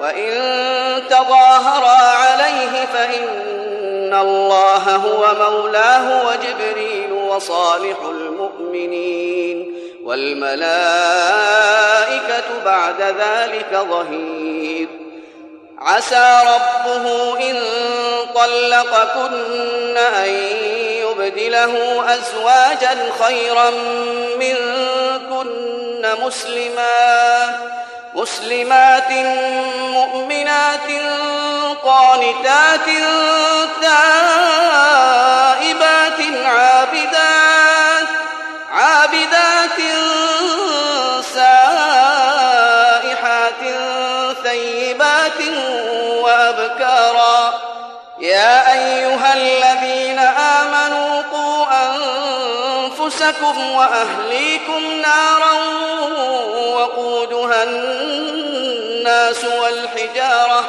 وإن تظاهرا عليه فإن الله هو مولاه وجبريل وصالح المؤمنين والملائكة بعد ذلك ظهير. عسى ربه إن طلقكن أن يبدله أزواجا خيرا منكن مسلمات مسلمات مؤمنات قانتات تائبات عابدات عابدات سائحات ثيبات أنفسكم وأهليكم نارا وقودها الناس والحجارة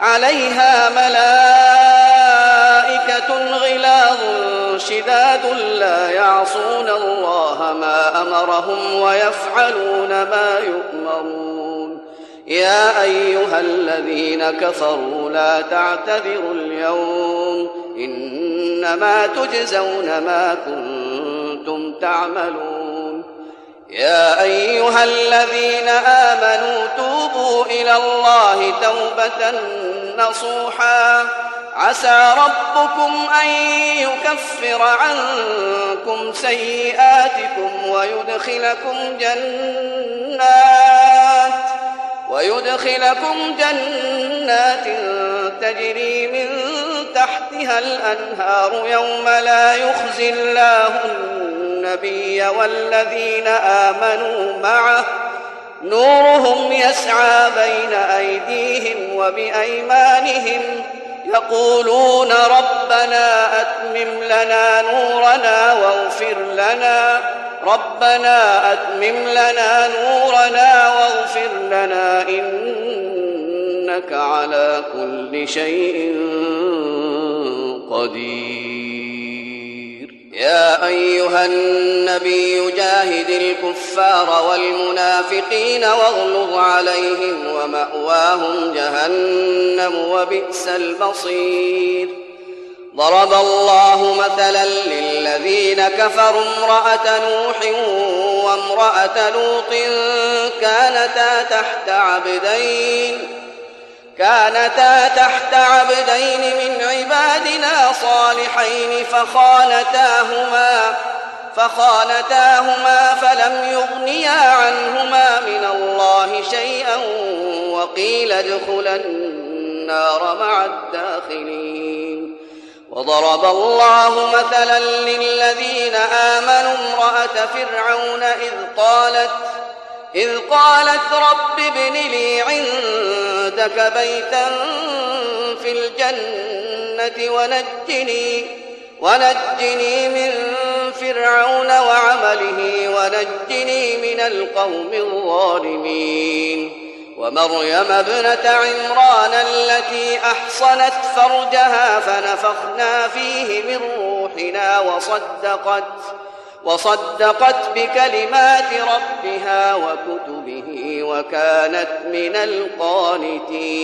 عليها ملائكة غلاظ شداد لا يعصون الله ما أمرهم ويفعلون ما يؤمرون. يا أيها الذين كفروا لا تعتذروا اليوم إنما تجزون ما كنتم تعملون. يا أيها الذين آمنوا توبوا إلى الله توبة نصوحا. عسى ربكم أن يكفر عنكم سيئاتكم ويدخلكم جنات ويدخلكم جنات تجري من تحتها الأنهار يوم لا يخزي الله النبي والذين آمنوا معه. نورهم يسعى بين أيديهم وبأيمانهم يقولون ربنا أتمم لنا نورنا واغفر لنا. ربنا أتمم لنا نورنا واغفر لنا إنك على كل شيء قدير. يا أيها النبي جاهد الكفار والمنافقين واغلظ عليهم ومأواهم جهنم وبئس المصير. ضرب الله مثلا للذين كفروا امرأة نوح وامرأة لوط كانتا تحت عبدين كانتا تحت عبدين من عبادنا صالحين فخانتاهما فخانتاهما فلم يغنيا عنهما من الله شيئا وقيل ادخلا النار مع الداخلين. وضرب الله مثلا للذين آمنوا امرأة فرعون إذ قالت إذ قالت رب ابن لي عندك بيتا في ونجني ونجني من فرعون وعمله ونجني من القوم الظالمين. ومريم ابنة عمران التي أحصنت فرجها فنفخنا فيه من روحنا وصدقت وصدقت بكلمات ربها وكتبه وكانت من القانتين.